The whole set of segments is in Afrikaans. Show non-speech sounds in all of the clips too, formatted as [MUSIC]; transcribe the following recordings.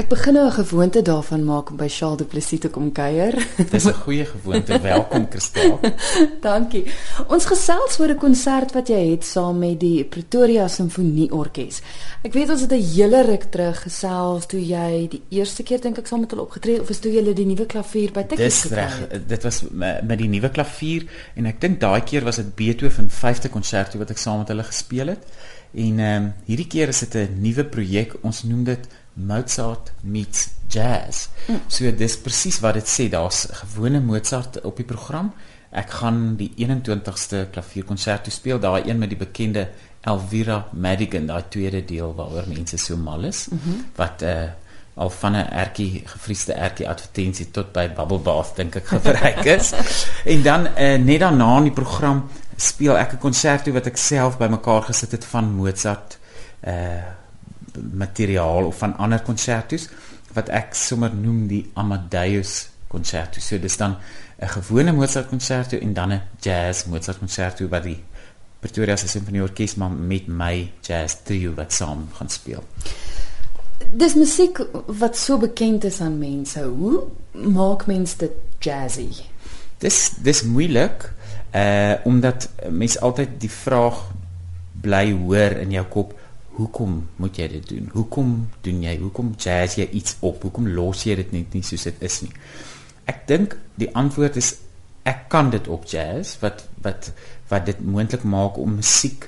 Ek begin nou 'n gewoonte daarvan maak om by Charles Du Plessis te kom kuier. [LAUGHS] Dis 'n goeie gewoonte. Welkom, Kristel. [LAUGHS] Dankie. Ons gesels oor 'n konsert wat jy het saam met die Pretoria Simfonieorkes. Ek weet ons het 'n hele ruk terug gesels toe jy die eerste keer dink ek saam met hulle opgetree of is toe jy die nuwe klavier by Tikkies gekry het. Dis reg. Dit was met die nuwe klavier en ek dink daai keer was dit Beethoven 5de konserto wat ek saam met hulle gespeel het. En ehm um, hierdie keer is dit 'n nuwe projek. Ons noem dit Mozart meets jazz. Mm. So dis presies wat dit sê. Daar's gewone Mozart op die program. Ek gaan die 21ste klavierkonsert speel, daai een met die bekende Elvira Madigan, daai tweede deel waaroor mense so mal is, mm -hmm. wat uh al van 'n ertjie gefriesde ertjie advertensie tot by Bubble Bath dink ek gebruik is. [LAUGHS] en dan uh, net daarna in die program speel ek 'n konsert wat ek self bymekaar gesit het van Mozart uh materiaal of van ander konsertos wat ek sommer noem die Amadeus konserto. So dis dan 'n gewone Mozart konserto en dan 'n jazz Mozart konserto wat die Pretoria Sinfonieorkes maar met my jazz trio wat saam gaan speel. Dis musiek wat so bekend is aan mense. Hoe maak mense dit jazzy? Dis dis moeilik uh omdat mense altyd die vraag bly hoor in jou kop hoekom moet jy dit doen? Hoekom doen jy? Hoekom jazz jy iets op? Hoekom los jy dit net nie soos dit is nie? Ek dink die antwoord is ek kan dit op jazz wat wat wat dit moontlik maak om musiek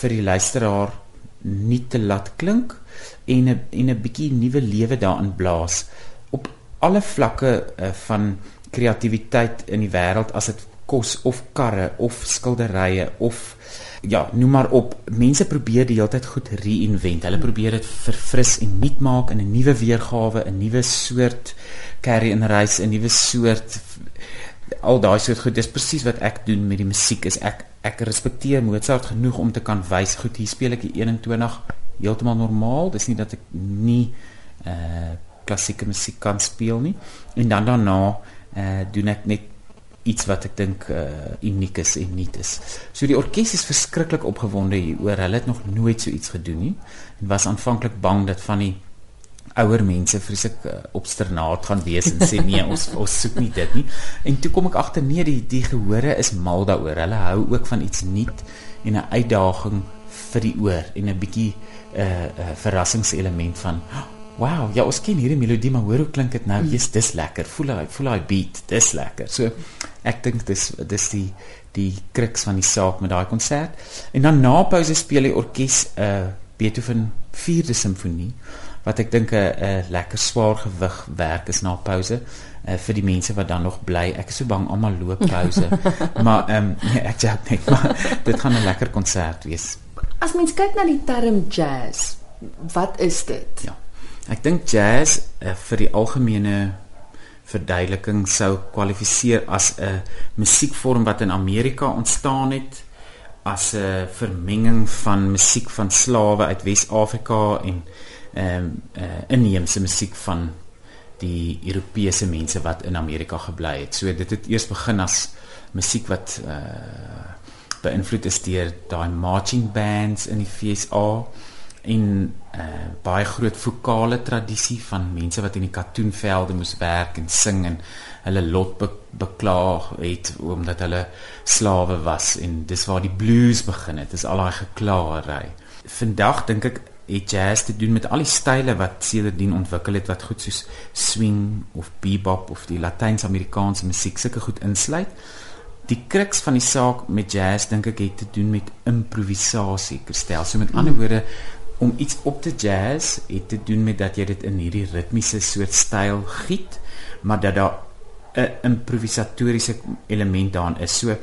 vir die luisteraar nie te laat klink en 'n en 'n bietjie nuwe lewe daarin blaas op alle vlakke uh, van kreatiwiteit in die wêreld as dit kos of karre of skilderye of ja, noem maar op. Mense probeer die hele tyd goed reinvent. Hulle probeer dit verfris en nuut maak in 'n nuwe weergawe, 'n nuwe soort carry and race, 'n nuwe soort al daai soort goed. Dis presies wat ek doen met die musiek. Is ek ek respekteer Mozart genoeg om te kan wys goed hier speel ek die 21 heeltemal normaal. Dis nie dat ek nie uh klassieke musiek kan speel nie. En dan daarna uh doen ek net iets wat ek dink uh, uniek is en nuut is. So die orkes is verskriklik opgewonde hieroor. Hulle het nog nooit so iets gedoen nie en was aanvanklik bang dat van die ouer mense vreeslik uh, obstinaat gaan wees en sê nee, ons [LAUGHS] ons soek nie dit nie. En toe kom ek agter nee, die die gehore is mal daaroor. Hulle hou ook van iets nuut en 'n uitdaging vir die oor en 'n bietjie 'n uh, eh, uh, verrassingselement van oh, Wow, ja, ons ken hierdie melodie, maar hoor hoe klink dit nou? Mm. Jy's dis lekker. Voel hy, voel hy beat. Dis lekker. So ek dink dis dis die die kruks van die saak met daai konsert. En dan na pouse speel die orkes 'n uh, Beethoven 4de simfonie wat ek dink 'n uh, lekker swaar gewig werk is na pouse uh, vir die mense wat dan nog bly. Ek is so bang almal loop pouse. [LAUGHS] maar ehm um, nee, ek sê net maar dit gaan 'n lekker konsert wees. As mens kyk na die term jazz, wat is dit? Ja. Ek dink jazz uh, vir die algemene verduideliking sou kwalifiseer as 'n musiekvorm wat in Amerika ontstaan het as 'n vermenging van musiek van slawe uit Wes-Afrika en ehm um, uh, inheemse musiek van die Europese mense wat in Amerika gebly het. So dit het eers begin as musiek wat uh beïnvloed is deur daai marching bands in die FSA en uh, baie groot vokale tradisie van mense wat in die katoenvelde moes werk en sing en hulle lot be beklaag het omdat hulle slawe was en dis waar die blues begin het. Dis al daai geklaarery. Vandag dink ek het jazz te doen met al die style wat sedertdien ontwikkel het wat goed soos swing of bebop of die Latyns-Amerikaanse musiek sulke goed insluit. Die kruks van die saak met jazz dink ek het te doen met improvisasie. Kristel, so met ander woorde om iets op te jazz het te doen met dat jy dit in hierdie ritmiese soort styl giet, maar dat daar 'n improvisatoriese element daarin is. So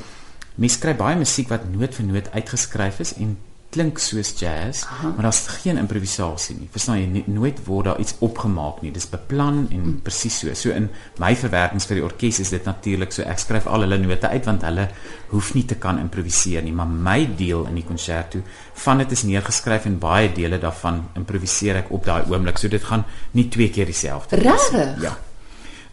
mense kry baie musiek wat noot vir noot uitgeskryf is en klink soos jazz, Aha. maar daar's geen improvisasie nie. Verstaan jy? Nooit word daar iets opgemaak nie. Dis beplan en hmm. presies so. So in my verwerkings vir die orkes is dit natuurlik so. Ek skryf al hulle note uit want hulle hoef nie te kan improviseer nie, maar my deel in die konserto van dit is neergeskryf en baie dele daarvan improviseer ek op daai oomblik. So dit gaan nie twee keer dieselfde wees nie. Ja.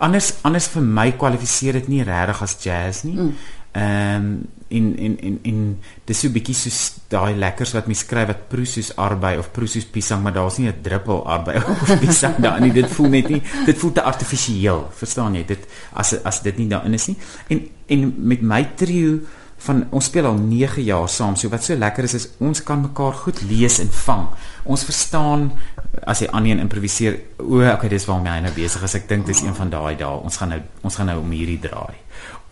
Anders anders vir my kwalifiseer dit nie regtig as jazz nie. Mm. Ehm um, en en en en dis so 'n bietjie soos daai lekkers wat mens skryf wat proe soos arbei of proe soos piesang, maar daar's nie 'n druppel arbei [LAUGHS] of piesang daarin nie. Dit voel net nie, dit voel te artifisieel, verstaan jy? Dit as as dit nie daarin is nie. En en met my trio van ons speel al 9 jaar saam. So wat so lekker is is ons kan mekaar goed lees en vang. Ons verstaan as hy aan een improviseer. O, okay, dis waarmee hy nou besig is. Ek dink dis een van daai dae. Ons gaan nou ons gaan nou om hierdie draai.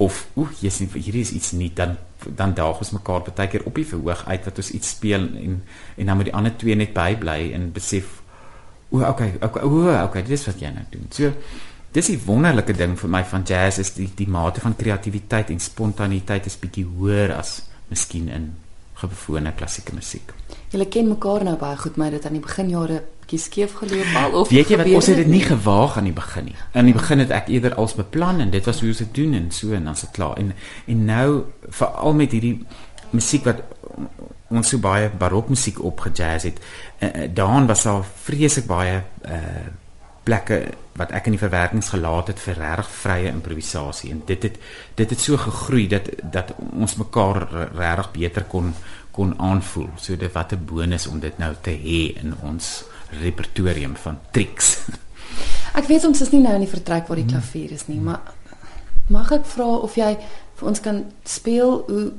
Of o, jy's nie hierdie is iets nie dan dan daag ons mekaar baie keer op die verhoog uit wat ons iets speel en en dan moet die ander twee net bybly en besef o, okay, okay, o, okay, dis wat jy nou doen. So dis die wonderlike ding vir my van jazz is die die mate van kreatiwiteit en spontaniteit is bietjie hoër as miskien in gewone klassieke musiek. Julle ken mekaar nou baie goed, maar dit aan die beginjare bietjie skeef geloop al of Weet jy wat ons het dit nie gewaag aan die begin nie. Aan die begin het ek eerder als beplan en dit was hoe ons dit doen en so en dan se klaar. En en nou veral met hierdie musiek wat ons so baie barokmusiek opgejazz het. Uh, daan was daar vreeslik baie uh plekke wat ek in die verwerkings gelaat het vir reg vrye improvisasie en dit het dit het so gegroei dat dat ons mekaar reg beter kon kon aanvoel. So dit wat 'n bonus om dit nou te hê in ons repertorium van triks. [LAUGHS] Ek weet ons is nie nou in die vertrek waar die klavier is nie, maar mag ek vra of jy vir ons kan speel hoe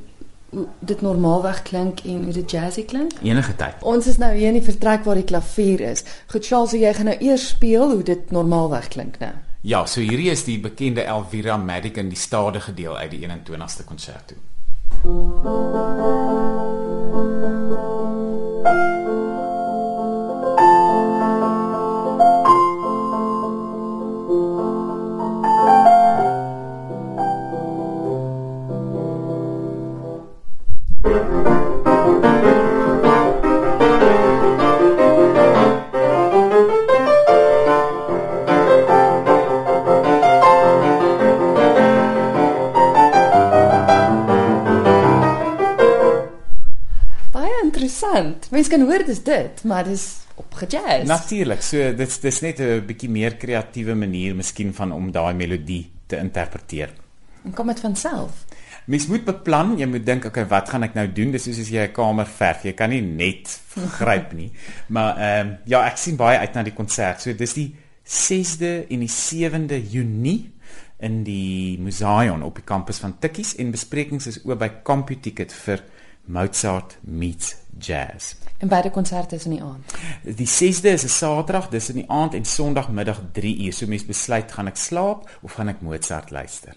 hoe dit normaalweg klink en hoe dit jazzy klink? Enige tyd. Ons is nou hier in die vertrek waar die klavier is. Goed, Charles, so jy gaan nou eers speel hoe dit normaalweg klink nou. Ja, so hierdie is die bekende Elvira Madigan die stadige deel uit die 21ste konserto. Interessant. Mens kan hoor dis dit, maar dis opgejazz. Natuurlik. So dit's dis net 'n bietjie meer kreatiewe manier miskien van om daai melodie te interpreteer. En kom dit van self. Mens moet beplan, jy moet dink, okay, wat gaan ek nou doen? Dis soos as jy 'n kamer verf, jy kan nie net [LAUGHS] gryp nie. Maar ehm um, ja, ek sien baie uit na die konsert. So dis die 6de en die 7de Junie in die Museion op die kampus van Tikkies en besprekings is oop by CompuTicket vir Mozart meets jazz. En beide konserte is in die aand. Die 6de is 'n Saterdag, dis in die aand en Sondagmiddag 3uur. So mense besluit gaan ek slaap of gaan ek Mozart luister.